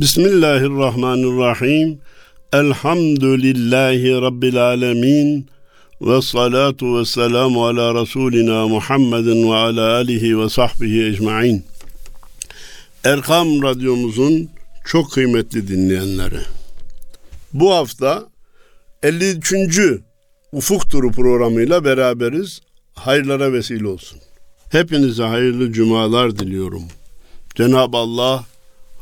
Bismillahirrahmanirrahim. Elhamdülillahi Rabbil alemin. Ve salatu ve selamu ala Resulina Muhammedin ve ala alihi ve sahbihi ecmain. Erkam Radyomuzun çok kıymetli dinleyenleri. Bu hafta 53. Ufuk Turu programıyla beraberiz. Hayırlara vesile olsun. Hepinize hayırlı cumalar diliyorum. Cenab-ı Allah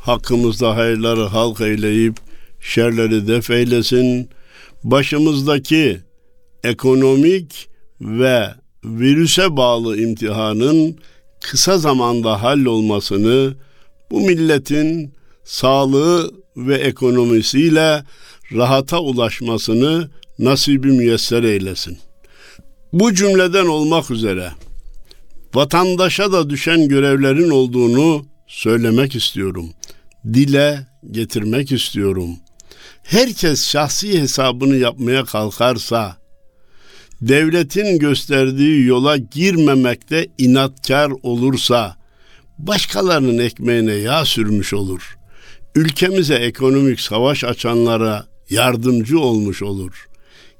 hakkımızda hayırları halk eyleyip şerleri def eylesin. Başımızdaki ekonomik ve virüse bağlı imtihanın kısa zamanda hallolmasını bu milletin sağlığı ve ekonomisiyle rahata ulaşmasını nasibi müyesser eylesin. Bu cümleden olmak üzere vatandaşa da düşen görevlerin olduğunu söylemek istiyorum. Dile getirmek istiyorum. Herkes şahsi hesabını yapmaya kalkarsa devletin gösterdiği yola girmemekte inatkar olursa başkalarının ekmeğine yağ sürmüş olur. Ülkemize ekonomik savaş açanlara yardımcı olmuş olur.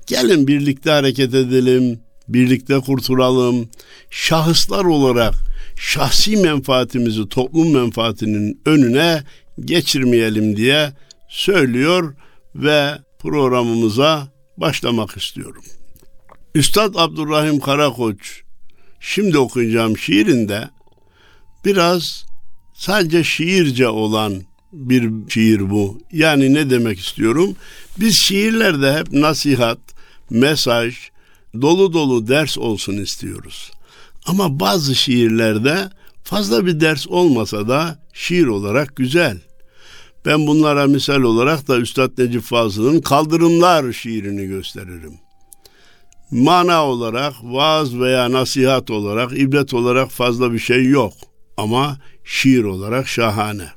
Gelin birlikte hareket edelim, birlikte kurtulalım. Şahıslar olarak şahsi menfaatimizi toplum menfaatinin önüne geçirmeyelim diye söylüyor ve programımıza başlamak istiyorum. Üstad Abdurrahim Karakoç şimdi okuyacağım şiirinde biraz sadece şiirce olan bir şiir bu. Yani ne demek istiyorum? Biz şiirlerde hep nasihat, mesaj, dolu dolu ders olsun istiyoruz. Ama bazı şiirlerde fazla bir ders olmasa da şiir olarak güzel. Ben bunlara misal olarak da Üstad Necip Fazıl'ın Kaldırımlar şiirini gösteririm. Mana olarak, vaaz veya nasihat olarak, ibret olarak fazla bir şey yok. Ama şiir olarak şahane.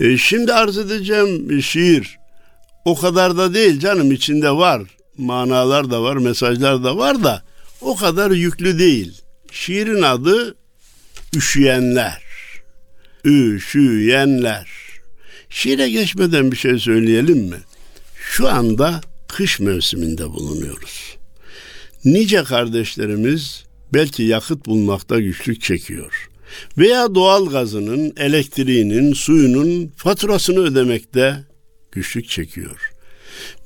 E, şimdi arz edeceğim şiir o kadar da değil canım içinde var. Manalar da var, mesajlar da var da o kadar yüklü değil. Şiirin adı Üşüyenler. Üşüyenler. Şiire geçmeden bir şey söyleyelim mi? Şu anda kış mevsiminde bulunuyoruz. Nice kardeşlerimiz belki yakıt bulmakta güçlük çekiyor veya doğal gazının, elektriğinin, suyunun faturasını ödemekte güçlük çekiyor.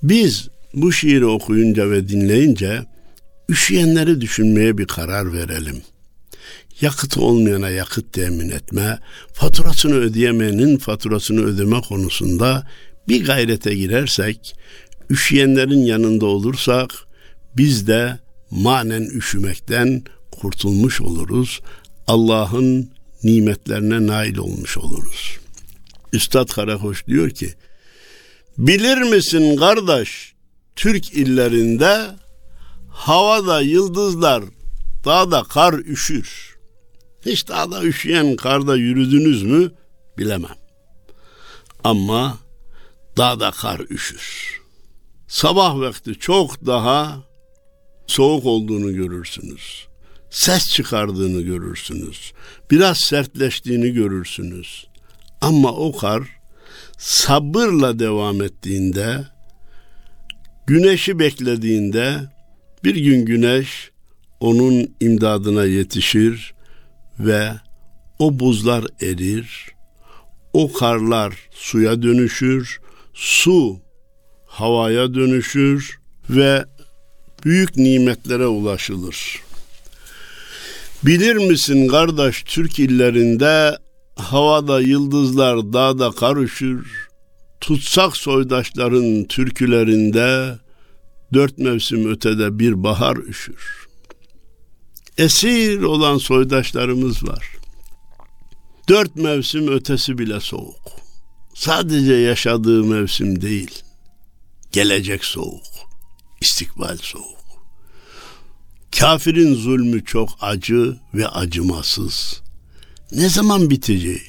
Biz bu şiiri okuyunca ve dinleyince üşüyenleri düşünmeye bir karar verelim. Yakıt olmayana yakıt temin etme, faturasını ödeyemeyenin faturasını ödeme konusunda bir gayrete girersek, üşüyenlerin yanında olursak biz de manen üşümekten kurtulmuş oluruz. Allah'ın nimetlerine nail olmuş oluruz. Üstad Karakoş diyor ki, Bilir misin kardeş, Türk illerinde havada yıldızlar, dağda kar üşür. Hiç dağda üşüyen karda yürüdünüz mü bilemem. Ama dağda kar üşür. Sabah vakti çok daha soğuk olduğunu görürsünüz ses çıkardığını görürsünüz. Biraz sertleştiğini görürsünüz. Ama o kar sabırla devam ettiğinde, güneşi beklediğinde bir gün güneş onun imdadına yetişir ve o buzlar erir, o karlar suya dönüşür, su havaya dönüşür ve büyük nimetlere ulaşılır. Bilir misin kardeş Türk illerinde havada yıldızlar dağda karışır. Tutsak soydaşların türkülerinde dört mevsim ötede bir bahar üşür. Esir olan soydaşlarımız var. Dört mevsim ötesi bile soğuk. Sadece yaşadığı mevsim değil. Gelecek soğuk. istikbal soğuk. Kafirin zulmü çok acı ve acımasız. Ne zaman biteceği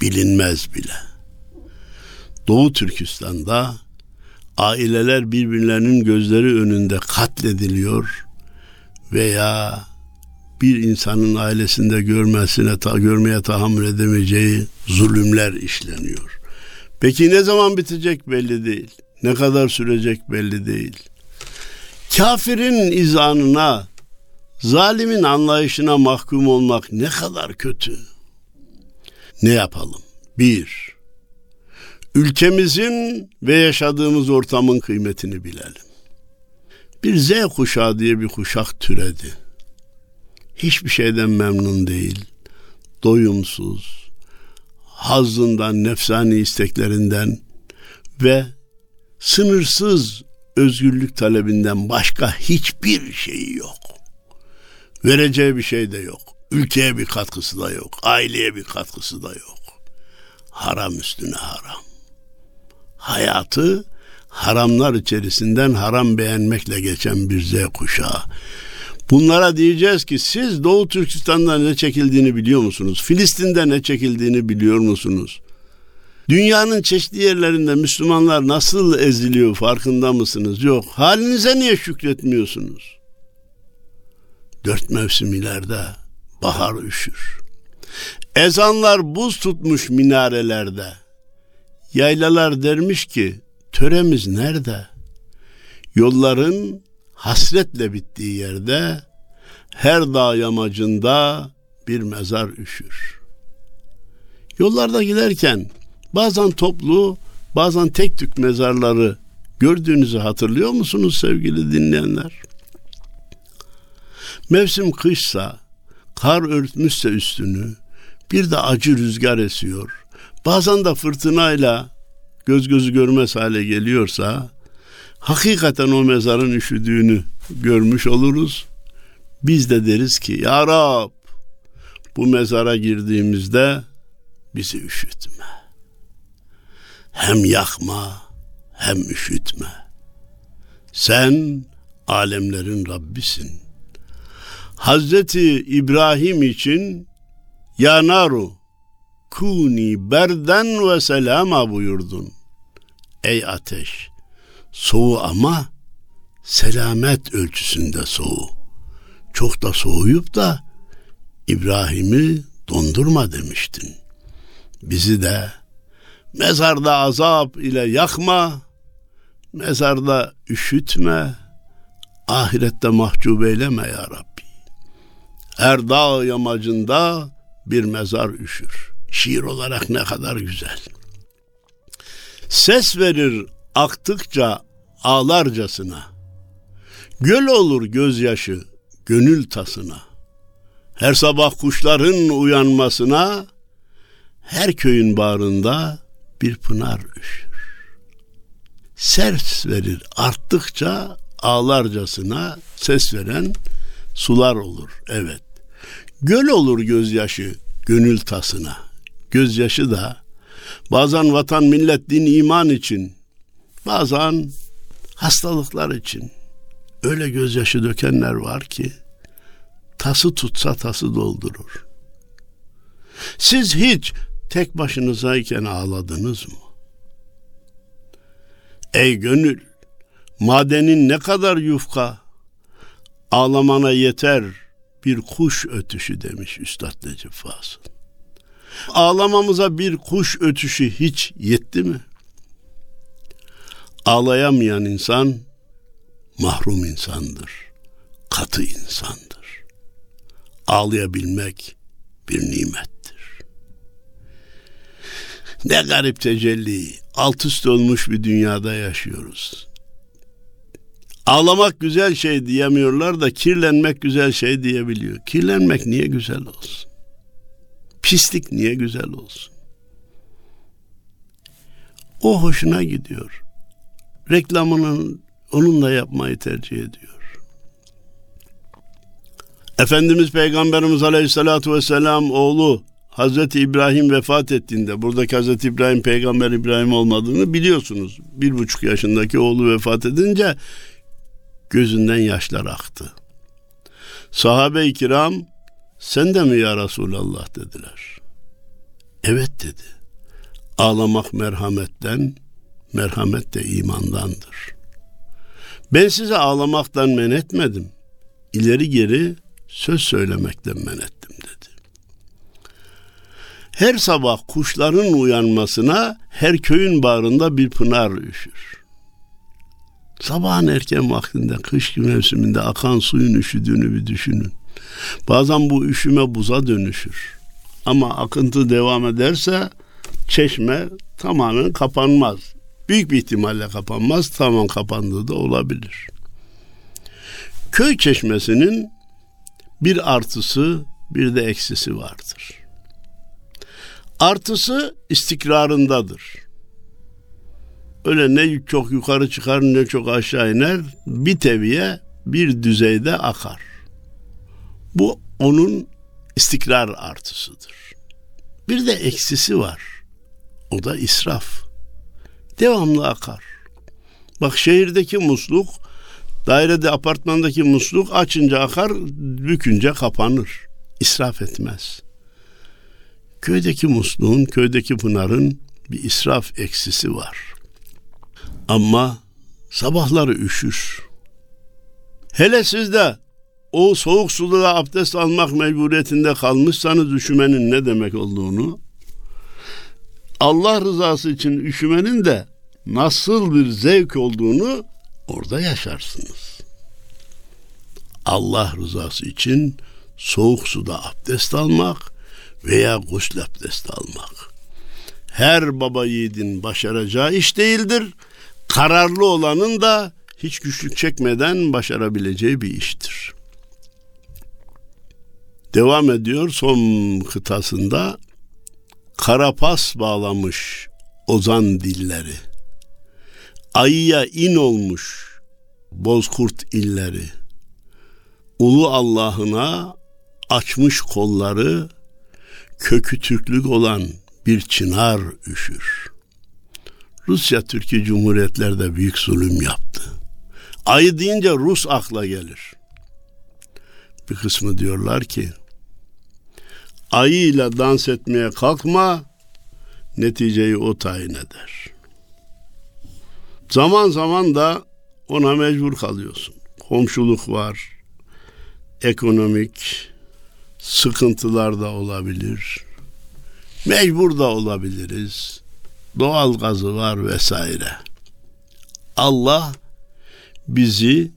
bilinmez bile. Doğu Türkistan'da aileler birbirlerinin gözleri önünde katlediliyor veya bir insanın ailesinde görmesine ta, görmeye tahammül edemeyeceği zulümler işleniyor. Peki ne zaman bitecek belli değil. Ne kadar sürecek belli değil. Kafirin izanına, zalimin anlayışına mahkum olmak ne kadar kötü. Ne yapalım? Bir, ülkemizin ve yaşadığımız ortamın kıymetini bilelim. Bir Z kuşağı diye bir kuşak türedi. Hiçbir şeyden memnun değil, doyumsuz, hazzından, nefsani isteklerinden ve sınırsız özgürlük talebinden başka hiçbir şeyi yok. Vereceği bir şey de yok. Ülkeye bir katkısı da yok. Aileye bir katkısı da yok. Haram üstüne haram. Hayatı haramlar içerisinden haram beğenmekle geçen bir Z kuşağı. Bunlara diyeceğiz ki siz Doğu Türkistan'da ne çekildiğini biliyor musunuz? Filistin'de ne çekildiğini biliyor musunuz? Dünyanın çeşitli yerlerinde Müslümanlar nasıl eziliyor farkında mısınız? Yok. Halinize niye şükretmiyorsunuz? Dört mevsim ileride bahar üşür. Ezanlar buz tutmuş minarelerde. Yaylalar dermiş ki töremiz nerede? Yolların hasretle bittiği yerde her dağ yamacında bir mezar üşür. Yollarda giderken bazen toplu, bazen tek tük mezarları gördüğünüzü hatırlıyor musunuz sevgili dinleyenler? Mevsim kışsa, kar örtmüşse üstünü, bir de acı rüzgar esiyor. Bazen de fırtınayla göz gözü görmez hale geliyorsa, hakikaten o mezarın üşüdüğünü görmüş oluruz. Biz de deriz ki Ya Rab bu mezara girdiğimizde bizi üşütme. Hem yakma hem üşütme. Sen alemlerin Rabbisin. Hazreti İbrahim için Ya naru kuni berden ve selama buyurdun. Ey ateş soğu ama selamet ölçüsünde soğu. Çok da soğuyup da İbrahim'i dondurma demiştin. Bizi de mezarda azap ile yakma, mezarda üşütme, ahirette mahcup eyleme ya Rabbi. Her dağ yamacında bir mezar üşür. Şiir olarak ne kadar güzel. Ses verir aktıkça ağlarcasına. Göl olur gözyaşı gönül tasına. Her sabah kuşların uyanmasına her köyün bağrında bir pınar üşür. Ses verir arttıkça ağlarcasına ses veren sular olur. Evet. Göl olur gözyaşı gönül tasına. Gözyaşı da bazen vatan millet din iman için bazen hastalıklar için öyle gözyaşı dökenler var ki tası tutsa tası doldurur. Siz hiç tek başınızayken ağladınız mı? Ey gönül, madenin ne kadar yufka, ağlamana yeter bir kuş ötüşü demiş Üstad Necip Fazıl. Ağlamamıza bir kuş ötüşü hiç yetti mi? Ağlayamayan insan mahrum insandır, katı insandır. Ağlayabilmek bir nimettir. Ne garip tecelli, alt üst olmuş bir dünyada yaşıyoruz. Ağlamak güzel şey diyemiyorlar da kirlenmek güzel şey diyebiliyor. Kirlenmek niye güzel olsun? Pislik niye güzel olsun? O hoşuna gidiyor. Reklamının onunla yapmayı tercih ediyor. Efendimiz Peygamberimiz Aleyhisselatü Vesselam oğlu Hazreti İbrahim vefat ettiğinde buradaki Hazreti İbrahim peygamber İbrahim olmadığını biliyorsunuz. Bir buçuk yaşındaki oğlu vefat edince gözünden yaşlar aktı. Sahabe-i kiram sen de mi ya Resulallah dediler. Evet dedi. Ağlamak merhametten, merhamet de imandandır. Ben size ağlamaktan men etmedim. İleri geri söz söylemekten men ettim dedi. Her sabah kuşların uyanmasına her köyün bağrında bir pınar üşür. Sabahın erken vaktinde kış mevsiminde akan suyun üşüdüğünü bir düşünün. Bazen bu üşüme buza dönüşür. Ama akıntı devam ederse çeşme tamamen kapanmaz. Büyük bir ihtimalle kapanmaz, tamam kapandığı da olabilir. Köy çeşmesinin bir artısı bir de eksisi vardır. Artısı istikrarındadır. Öyle ne çok yukarı çıkar ne çok aşağı iner. Bir teviye bir düzeyde akar. Bu onun istikrar artısıdır. Bir de eksisi var. O da israf. Devamlı akar. Bak şehirdeki musluk, dairede apartmandaki musluk açınca akar, bükünce kapanır. İsraf etmez. Köydeki musluğun, köydeki pınarın bir israf eksisi var. Ama sabahları üşür. Hele sizde o soğuk suda abdest almak mecburiyetinde kalmışsanız üşümenin ne demek olduğunu, Allah rızası için üşümenin de nasıl bir zevk olduğunu orada yaşarsınız. Allah rızası için soğuk suda abdest almak veya gusül abdest almak. Her baba yiğidin başaracağı iş değildir. Kararlı olanın da hiç güçlük çekmeden başarabileceği bir iştir. Devam ediyor son kıtasında karapas bağlamış ozan dilleri. Ayıya in olmuş bozkurt illeri. Ulu Allah'ına açmış kolları kökü Türklük olan bir çınar üşür. Rusya Türkiye Cumhuriyetlerde büyük zulüm yaptı. Ayı deyince Rus akla gelir. Bir kısmı diyorlar ki ayıyla dans etmeye kalkma neticeyi o tayin eder. Zaman zaman da ona mecbur kalıyorsun. Komşuluk var, ekonomik sıkıntılar da olabilir. Mecbur da olabiliriz. Doğal gazı var vesaire. Allah bizi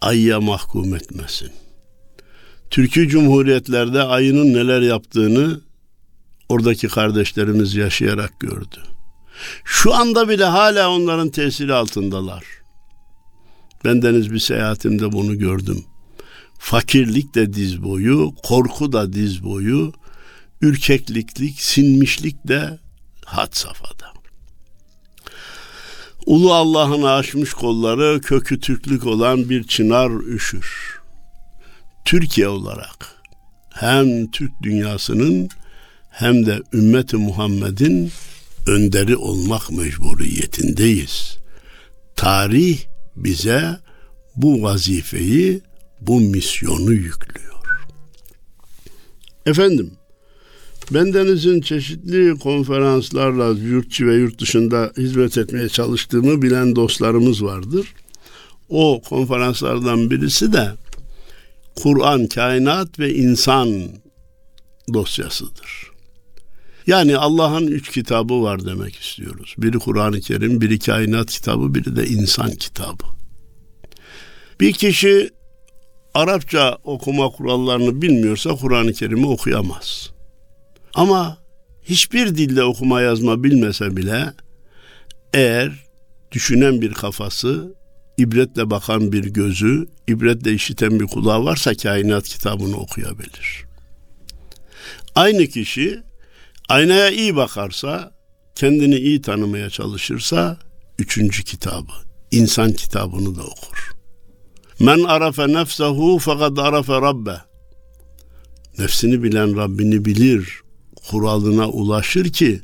ayya mahkum etmesin. Türkiye Cumhuriyetlerde ayının neler yaptığını oradaki kardeşlerimiz yaşayarak gördü. Şu anda bile hala onların tesiri altındalar. Ben deniz bir seyahatimde bunu gördüm. Fakirlik de diz boyu, korku da diz boyu, ürkekliklik, sinmişlik de had safhada. Ulu Allah'ın aşmış kolları kökü Türklük olan bir çınar üşür. Türkiye olarak hem Türk dünyasının hem de ümmeti Muhammed'in önderi olmak mecburiyetindeyiz. Tarih bize bu vazifeyi, bu misyonu yüklüyor. Efendim, bendenizin çeşitli konferanslarla yurt ve yurt dışında hizmet etmeye çalıştığımı bilen dostlarımız vardır. O konferanslardan birisi de Kur'an, kainat ve insan dosyasıdır. Yani Allah'ın üç kitabı var demek istiyoruz. Biri Kur'an-ı Kerim, biri kainat kitabı, biri de insan kitabı. Bir kişi Arapça okuma kurallarını bilmiyorsa Kur'an-ı Kerim'i okuyamaz. Ama hiçbir dilde okuma yazma bilmese bile eğer düşünen bir kafası, ibretle bakan bir gözü, ibretle işiten bir kulağı varsa kainat kitabını okuyabilir. Aynı kişi aynaya iyi bakarsa, kendini iyi tanımaya çalışırsa üçüncü kitabı, insan kitabını da okur. Men arafe nefsehu fakat arafe rabbe. Nefsini bilen Rabbini bilir, kuralına ulaşır ki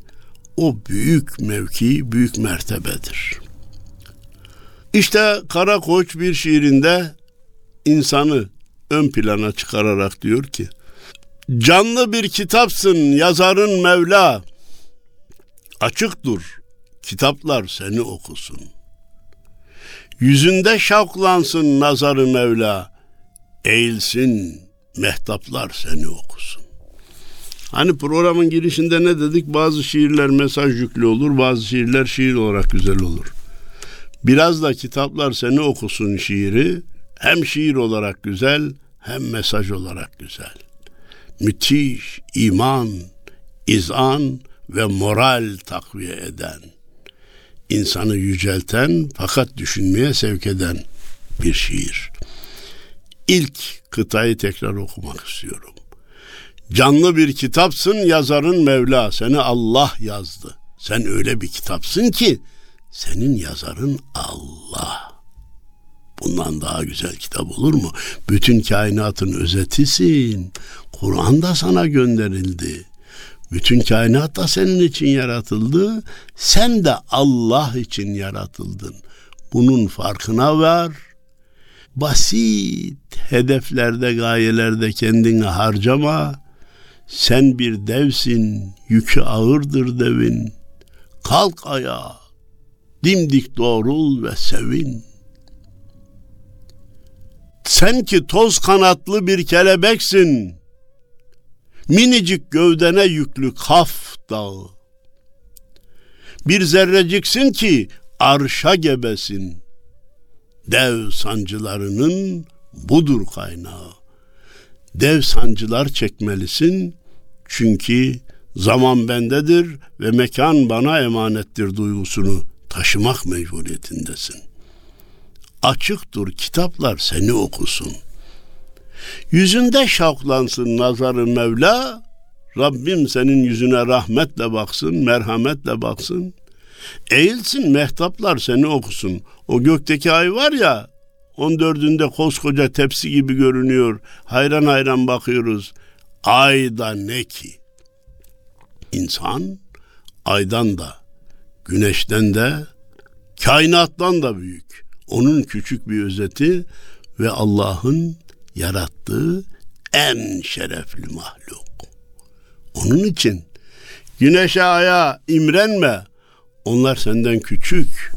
o büyük mevki, büyük mertebedir. İşte Kara Koç bir şiirinde insanı ön plana çıkararak diyor ki Canlı bir kitapsın yazarın Mevla Açık dur kitaplar seni okusun Yüzünde şavklansın nazarı Mevla Eğilsin mehtaplar seni okusun Hani programın girişinde ne dedik? Bazı şiirler mesaj yüklü olur, bazı şiirler şiir olarak güzel olur. Biraz da kitaplar seni okusun şiiri. Hem şiir olarak güzel, hem mesaj olarak güzel. Müthiş iman, izan ve moral takviye eden, insanı yücelten fakat düşünmeye sevk eden bir şiir. İlk kıtayı tekrar okumak istiyorum. Canlı bir kitapsın yazarın Mevla seni Allah yazdı. Sen öyle bir kitapsın ki senin yazarın Allah. Bundan daha güzel kitap olur mu? Bütün kainatın özetisin. Kur'an da sana gönderildi. Bütün kainat da senin için yaratıldı. Sen de Allah için yaratıldın. Bunun farkına var. Basit hedeflerde, gayelerde kendini harcama. Sen bir devsin, yükü ağırdır devin. Kalk ayağa, dimdik doğrul ve sevin. Sen ki toz kanatlı bir kelebeksin. Minicik gövdene yüklü kaf dağı. Bir zerreciksin ki arşa gebesin. Dev sancılarının budur kaynağı. Dev sancılar çekmelisin çünkü zaman bendedir ve mekan bana emanettir duygusunu taşımak mecburiyetindesin. Açık dur kitaplar seni okusun. Yüzünde şavklansın nazarı Mevla, Rabbim senin yüzüne rahmetle baksın, merhametle baksın. Eğilsin mehtaplar seni okusun. O gökteki ay var ya, on dördünde koskoca tepsi gibi görünüyor. Hayran hayran bakıyoruz. Ay da ne ki? İnsan aydan da, güneşten de, kainattan da büyük. Onun küçük bir özeti ve Allah'ın yarattığı en şerefli mahluk. Onun için güneşe aya imrenme. Onlar senden küçük.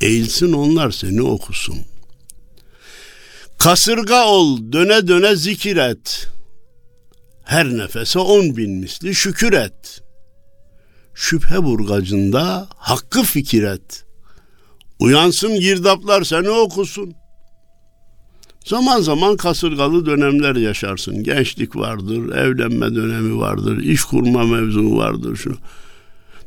Eğilsin onlar seni okusun. Kasırga ol döne döne zikir et. Her nefese on bin misli şükür et. Şüphe burgacında hakkı fikir et. Uyansın girdaplar seni okusun. Zaman zaman kasırgalı dönemler yaşarsın. Gençlik vardır, evlenme dönemi vardır, iş kurma mevzu vardır şu.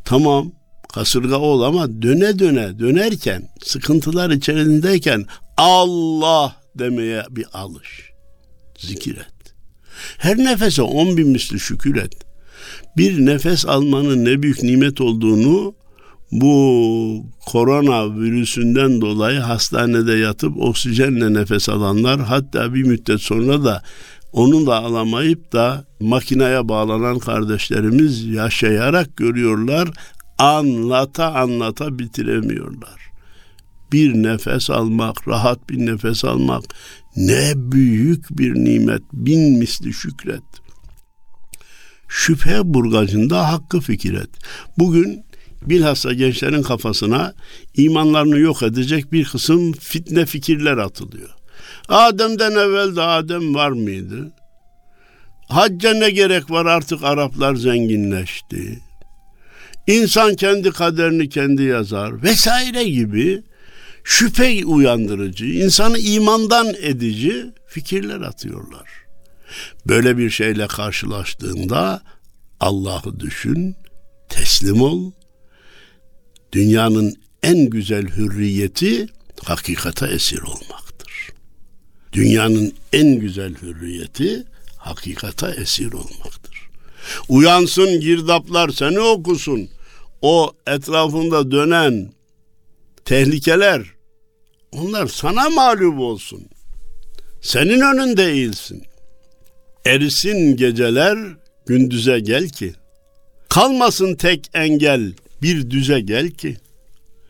Tamam kasırga ol ama döne döne dönerken sıkıntılar içerisindeyken Allah demeye bir alış. Zikir et. Her nefese on bin misli şükür et. Bir nefes almanın ne büyük nimet olduğunu bu korona virüsünden dolayı hastanede yatıp oksijenle nefes alanlar hatta bir müddet sonra da onu da alamayıp da makineye bağlanan kardeşlerimiz yaşayarak görüyorlar. Anlata anlata bitiremiyorlar. Bir nefes almak, rahat bir nefes almak ne büyük bir nimet. Bin misli şükret. Şüphe burgacında hakkı fikir et. Bugün bilhassa gençlerin kafasına imanlarını yok edecek bir kısım fitne fikirler atılıyor. Adem'den evvel de Adem var mıydı? Hacca ne gerek var artık Araplar zenginleşti. İnsan kendi kaderini kendi yazar vesaire gibi şüphe uyandırıcı, insanı imandan edici fikirler atıyorlar. Böyle bir şeyle karşılaştığında Allah'ı düşün, teslim ol. Dünyanın en güzel hürriyeti hakikata esir olmaktır. Dünyanın en güzel hürriyeti hakikata esir olmaktır. Uyansın girdaplar seni okusun. O etrafında dönen tehlikeler onlar sana mağlup olsun. Senin önünde eğilsin. Erisin geceler gündüze gel ki. Kalmasın tek engel bir düze gel ki.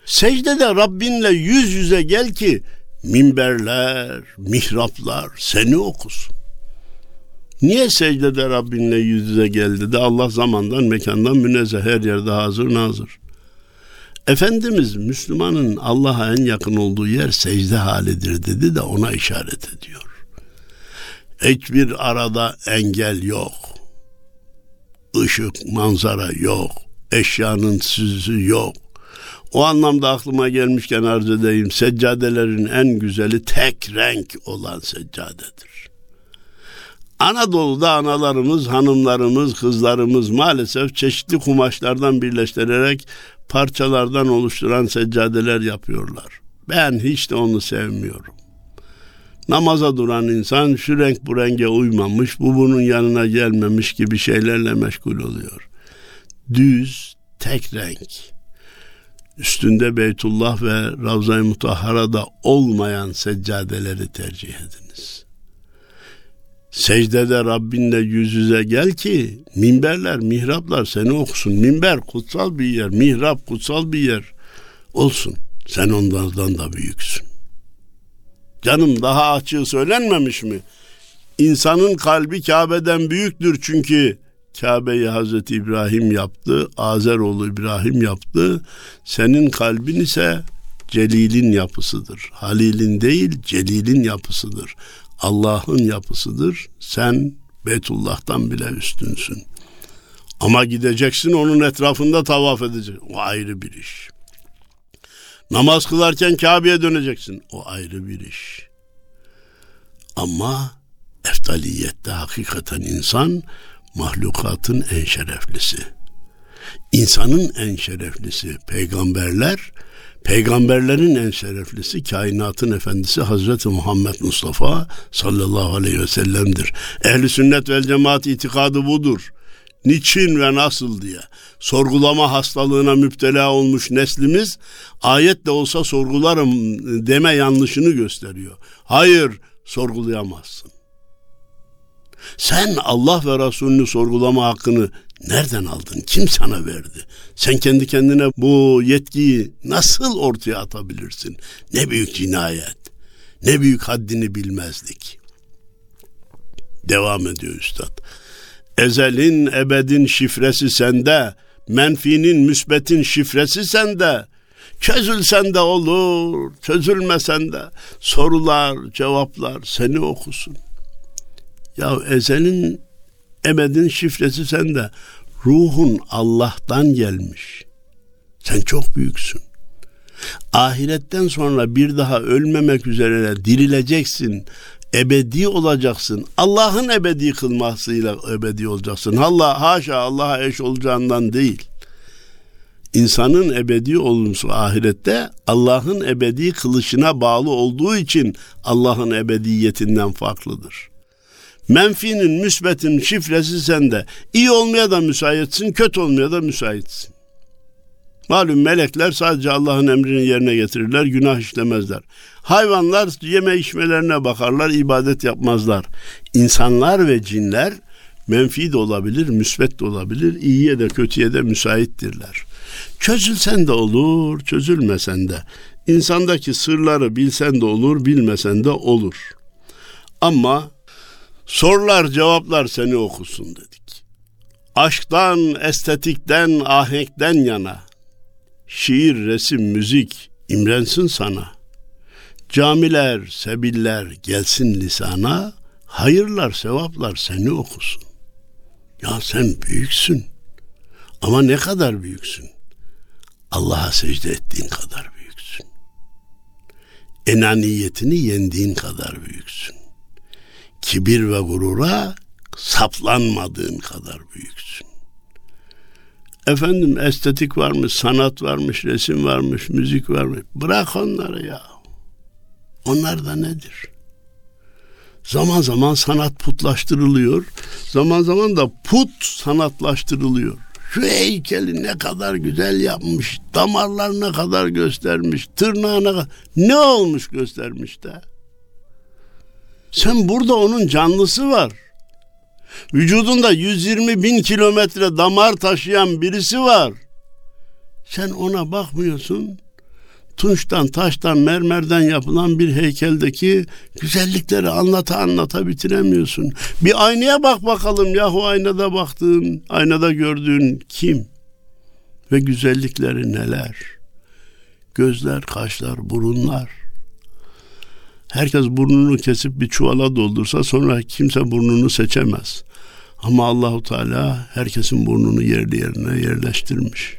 Secdede Rabbinle yüz yüze gel ki minberler, mihraplar seni okusun. Niye secdede Rabbinle yüz yüze geldi de Allah zamandan mekandan münezzeh her yerde hazır nazır. Efendimiz Müslümanın Allah'a en yakın olduğu yer secde halidir dedi de ona işaret ediyor. Hiçbir arada engel yok. ışık, manzara yok. Eşyanın süzü yok. O anlamda aklıma gelmişken arz edeyim. Seccadelerin en güzeli tek renk olan seccadedir. Anadolu'da analarımız, hanımlarımız, kızlarımız maalesef çeşitli kumaşlardan birleştirerek parçalardan oluşturan seccadeler yapıyorlar. Ben hiç de onu sevmiyorum. Namaza duran insan şu renk bu renge uymamış, bu bunun yanına gelmemiş gibi şeylerle meşgul oluyor. Düz, tek renk. Üstünde Beytullah ve Ravza-i Mutahhara'da olmayan seccadeleri tercih ediniz. Secdede Rabbinle yüz yüze gel ki minberler, mihraplar seni okusun. Minber kutsal bir yer, mihrap kutsal bir yer olsun. Sen onlardan da büyüksün. Canım daha açığı söylenmemiş mi? İnsanın kalbi Kabe'den büyüktür çünkü Kabe'yi Hazreti İbrahim yaptı, Azeroğlu İbrahim yaptı. Senin kalbin ise Celil'in yapısıdır. Halil'in değil, Celil'in yapısıdır. Allah'ın yapısıdır. Sen Beytullah'tan bile üstünsün. Ama gideceksin onun etrafında tavaf edeceksin. O ayrı bir iş. Namaz kılarken Kabe'ye döneceksin. O ayrı bir iş. Ama eftaliyette hakikaten insan mahlukatın en şereflisi. İnsanın en şereflisi peygamberler, peygamberlerin en şereflisi kainatın efendisi Hazreti Muhammed Mustafa sallallahu aleyhi ve sellem'dir. Ehli sünnet vel cemaat itikadı budur niçin ve nasıl diye sorgulama hastalığına müptela olmuş neslimiz ayetle olsa sorgularım deme yanlışını gösteriyor. Hayır sorgulayamazsın. Sen Allah ve Resulünü sorgulama hakkını nereden aldın? Kim sana verdi? Sen kendi kendine bu yetkiyi nasıl ortaya atabilirsin? Ne büyük cinayet. Ne büyük haddini bilmezlik. Devam ediyor üstad. Ezelin ebedin şifresi sende, menfinin müsbetin şifresi sende. Çözülsen de olur, çözülmesen de sorular, cevaplar seni okusun. Ya ezelin ebedin şifresi sende. Ruhun Allah'tan gelmiş. Sen çok büyüksün. Ahiretten sonra bir daha ölmemek üzere dirileceksin ebedi olacaksın. Allah'ın ebedi kılmasıyla ebedi olacaksın. Allah haşa Allah'a eş olacağından değil. İnsanın ebedi olması ahirette Allah'ın ebedi kılışına bağlı olduğu için Allah'ın ebediyetinden farklıdır. Menfinin, müsbetin şifresi sende. İyi olmaya da müsaitsin, kötü olmaya da müsaitsin. Malum melekler sadece Allah'ın emrini yerine getirirler, günah işlemezler. Hayvanlar yeme içmelerine bakarlar, ibadet yapmazlar. İnsanlar ve cinler menfi de olabilir, müsbet de olabilir, iyiye de kötüye de müsaittirler. Çözülsen de olur, çözülmesen de. İnsandaki sırları bilsen de olur, bilmesen de olur. Ama sorular, cevaplar seni okusun dedik. Aşktan, estetikten, ahenkten yana şiir, resim, müzik imrensin sana. Camiler, sebiller gelsin lisana, hayırlar, sevaplar seni okusun. Ya sen büyüksün. Ama ne kadar büyüksün? Allah'a secde ettiğin kadar büyüksün. Enaniyetini yendiğin kadar büyüksün. Kibir ve gurura saplanmadığın kadar büyüksün. Efendim estetik varmış, sanat varmış, resim varmış, müzik varmış. Bırak onları ya. Onlar da nedir? Zaman zaman sanat putlaştırılıyor. Zaman zaman da put sanatlaştırılıyor. Şu heykeli ne kadar güzel yapmış. Damarlar ne kadar göstermiş. Tırnağına. Ne olmuş göstermiş de. Sen burada onun canlısı var. Vücudunda 120 bin kilometre damar taşıyan birisi var. Sen ona bakmıyorsun. Tunçtan, taştan, mermerden yapılan bir heykeldeki güzellikleri anlata anlata bitiremiyorsun. Bir aynaya bak bakalım yahu aynada baktığın, aynada gördüğün kim? Ve güzellikleri neler? Gözler, kaşlar, burunlar. Herkes burnunu kesip bir çuvala doldursa sonra kimse burnunu seçemez. Ama Allahu Teala herkesin burnunu yerli yerine yerleştirmiş.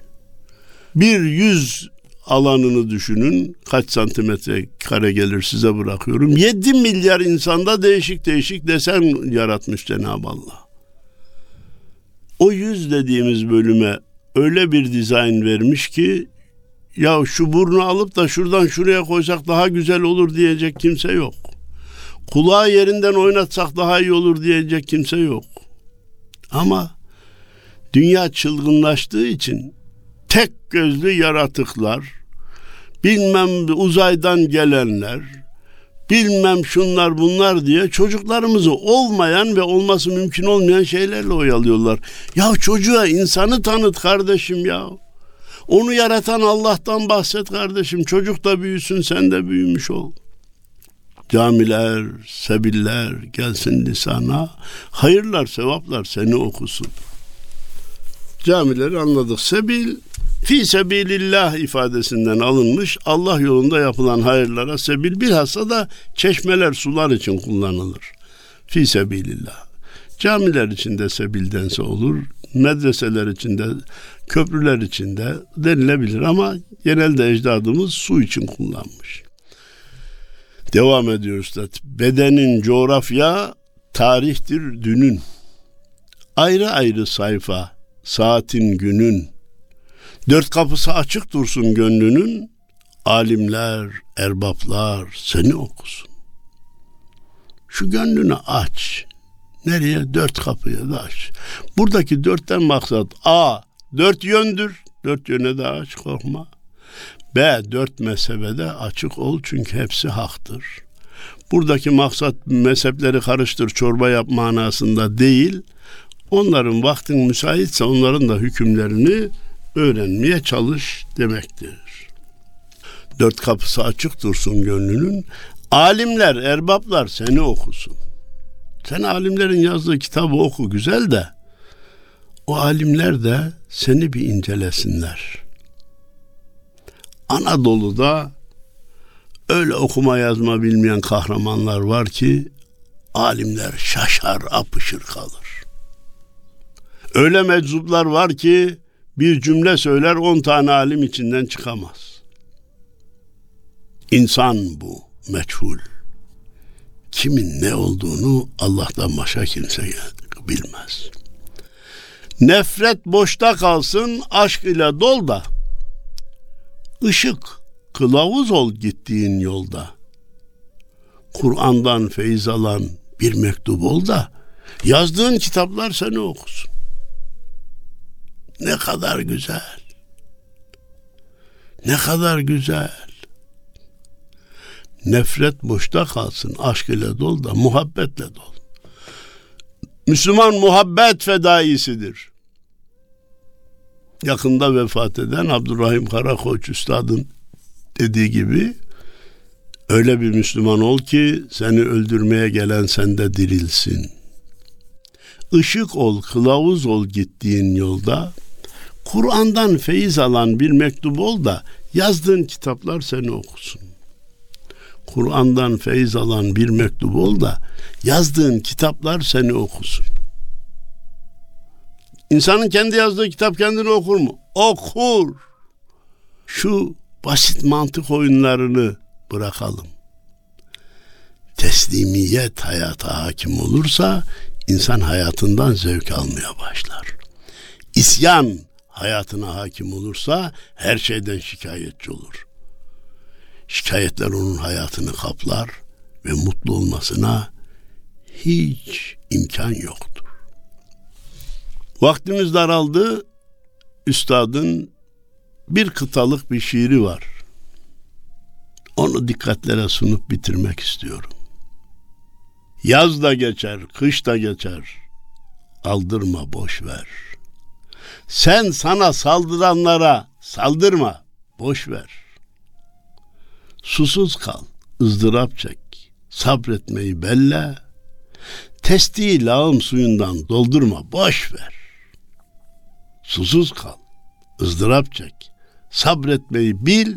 Bir yüz alanını düşünün. Kaç santimetre kare gelir size bırakıyorum. 7 milyar insanda değişik değişik desen yaratmış Cenab-ı Allah. O yüz dediğimiz bölüme öyle bir dizayn vermiş ki ya şu burnu alıp da şuradan şuraya koysak daha güzel olur diyecek kimse yok. Kulağı yerinden oynatsak daha iyi olur diyecek kimse yok. Ama dünya çılgınlaştığı için tek gözlü yaratıklar, bilmem uzaydan gelenler, bilmem şunlar bunlar diye çocuklarımızı olmayan ve olması mümkün olmayan şeylerle oyalıyorlar. Ya çocuğa insanı tanıt kardeşim ya. Onu yaratan Allah'tan bahset kardeşim. Çocuk da büyüsün sen de büyümüş ol. Camiler, sebiller gelsin lisana. Hayırlar, sevaplar seni okusun. Camileri anladık. Sebil fi sebilillah ifadesinden alınmış. Allah yolunda yapılan hayırlara sebil bilhassa da çeşmeler, sular için kullanılır. Fi sebilillah. Camiler içinde sebildense olur. Medreseler içinde, köprüler içinde denilebilir ama genelde ecdadımız su için kullanmış. Devam ediyor üstad. Bedenin coğrafya tarihtir dünün. Ayrı ayrı sayfa, saatin günün. Dört kapısı açık dursun gönlünün. Alimler, erbaplar seni okusun. Şu gönlünü aç. Nereye? Dört kapıya da aç. Buradaki dörtten maksat A. Dört yöndür. Dört yöne de aç korkma. B. Dört mezhebede açık ol çünkü hepsi haktır. Buradaki maksat mezhepleri karıştır çorba yap manasında değil. Onların vaktin müsaitse onların da hükümlerini öğrenmeye çalış demektir. Dört kapısı açık dursun gönlünün. Alimler, erbaplar seni okusun. Sen alimlerin yazdığı kitabı oku güzel de o alimler de seni bir incelesinler. Anadolu'da öyle okuma yazma bilmeyen kahramanlar var ki alimler şaşar apışır kalır. Öyle meczuplar var ki bir cümle söyler on tane alim içinden çıkamaz. İnsan bu meçhul. Kimin ne olduğunu Allah'tan başka kimse bilmez. Nefret boşta kalsın, aşk ile dol da ışık, kılavuz ol gittiğin yolda. Kur'an'dan feyiz alan bir mektup ol da yazdığın kitaplar seni okusun. Ne kadar güzel. Ne kadar güzel. Nefret boşta kalsın, aşk ile dol da muhabbetle dol. Müslüman muhabbet fedaisidir yakında vefat eden Abdurrahim Karakoç Üstad'ın dediği gibi öyle bir Müslüman ol ki seni öldürmeye gelen sende dirilsin. Işık ol, kılavuz ol gittiğin yolda. Kur'an'dan feyiz alan bir mektup ol da yazdığın kitaplar seni okusun. Kur'an'dan feyiz alan bir mektup ol da yazdığın kitaplar seni okusun. İnsanın kendi yazdığı kitap kendini okur mu? Okur. Şu basit mantık oyunlarını bırakalım. Teslimiyet hayata hakim olursa insan hayatından zevk almaya başlar. İsyan hayatına hakim olursa her şeyden şikayetçi olur. Şikayetler onun hayatını kaplar ve mutlu olmasına hiç imkan yoktur. Vaktimiz daraldı. Üstadın bir kıtalık bir şiiri var. Onu dikkatlere sunup bitirmek istiyorum. Yaz da geçer, kış da geçer. Aldırma boş ver. Sen sana saldıranlara saldırma, boş ver. Susuz kal, ızdırap çek. Sabretmeyi belle. Testiyi lağım suyundan doldurma, boş ver susuz kal, ızdırap çek, sabretmeyi bil,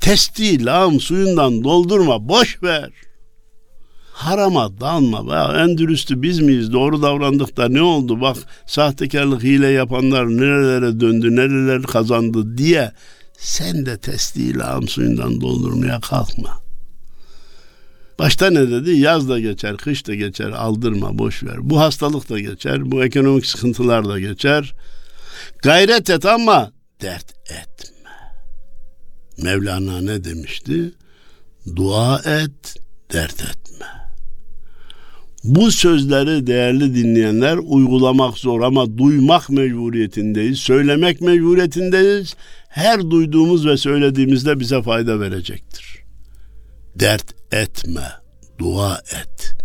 testi lağım suyundan doldurma, boş ver. harama dalma. Ya en dürüstü biz miyiz? Doğru davrandık da ne oldu? Bak sahtekarlık hile yapanlar nerelere döndü, nereler kazandı diye sen de testi lağım suyundan doldurmaya kalkma. Başta ne dedi? Yaz da geçer, kış da geçer, aldırma, boş ver. Bu hastalık da geçer, bu ekonomik sıkıntılar da geçer. Gayret et ama dert etme. Mevlana ne demişti? Dua et, dert etme. Bu sözleri değerli dinleyenler uygulamak zor ama duymak mecburiyetindeyiz, söylemek mecburiyetindeyiz. Her duyduğumuz ve söylediğimizde bize fayda verecektir. Dert etme, dua et.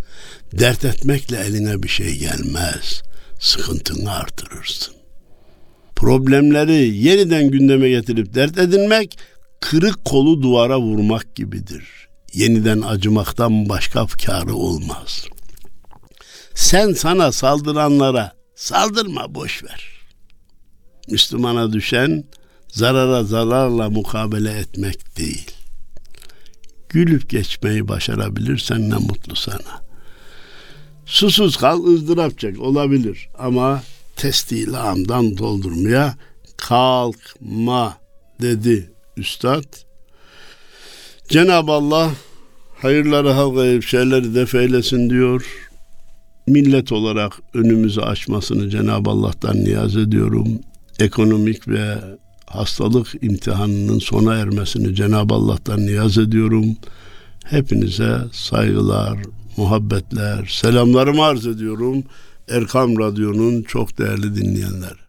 Dert etmekle eline bir şey gelmez. Sıkıntını artırırsın. Problemleri yeniden gündeme getirip dert edinmek kırık kolu duvara vurmak gibidir. Yeniden acımaktan başka kârı olmaz. Sen sana saldıranlara saldırma boş ver. Müslümana düşen zarara zararla mukabele etmek değil. Gülüp geçmeyi başarabilirsen ne mutlu sana. Susuz kal ızdırap çek olabilir ama testi lağımdan doldurmaya kalkma dedi üstad. Cenab-ı Allah hayırları halkayıp şeyleri def eylesin diyor. Millet olarak önümüzü açmasını Cenab-ı Allah'tan niyaz ediyorum. Ekonomik ve hastalık imtihanının sona ermesini Cenab-ı Allah'tan niyaz ediyorum. Hepinize saygılar, muhabbetler, selamlarımı arz ediyorum. Erkam Radyo'nun çok değerli dinleyenler.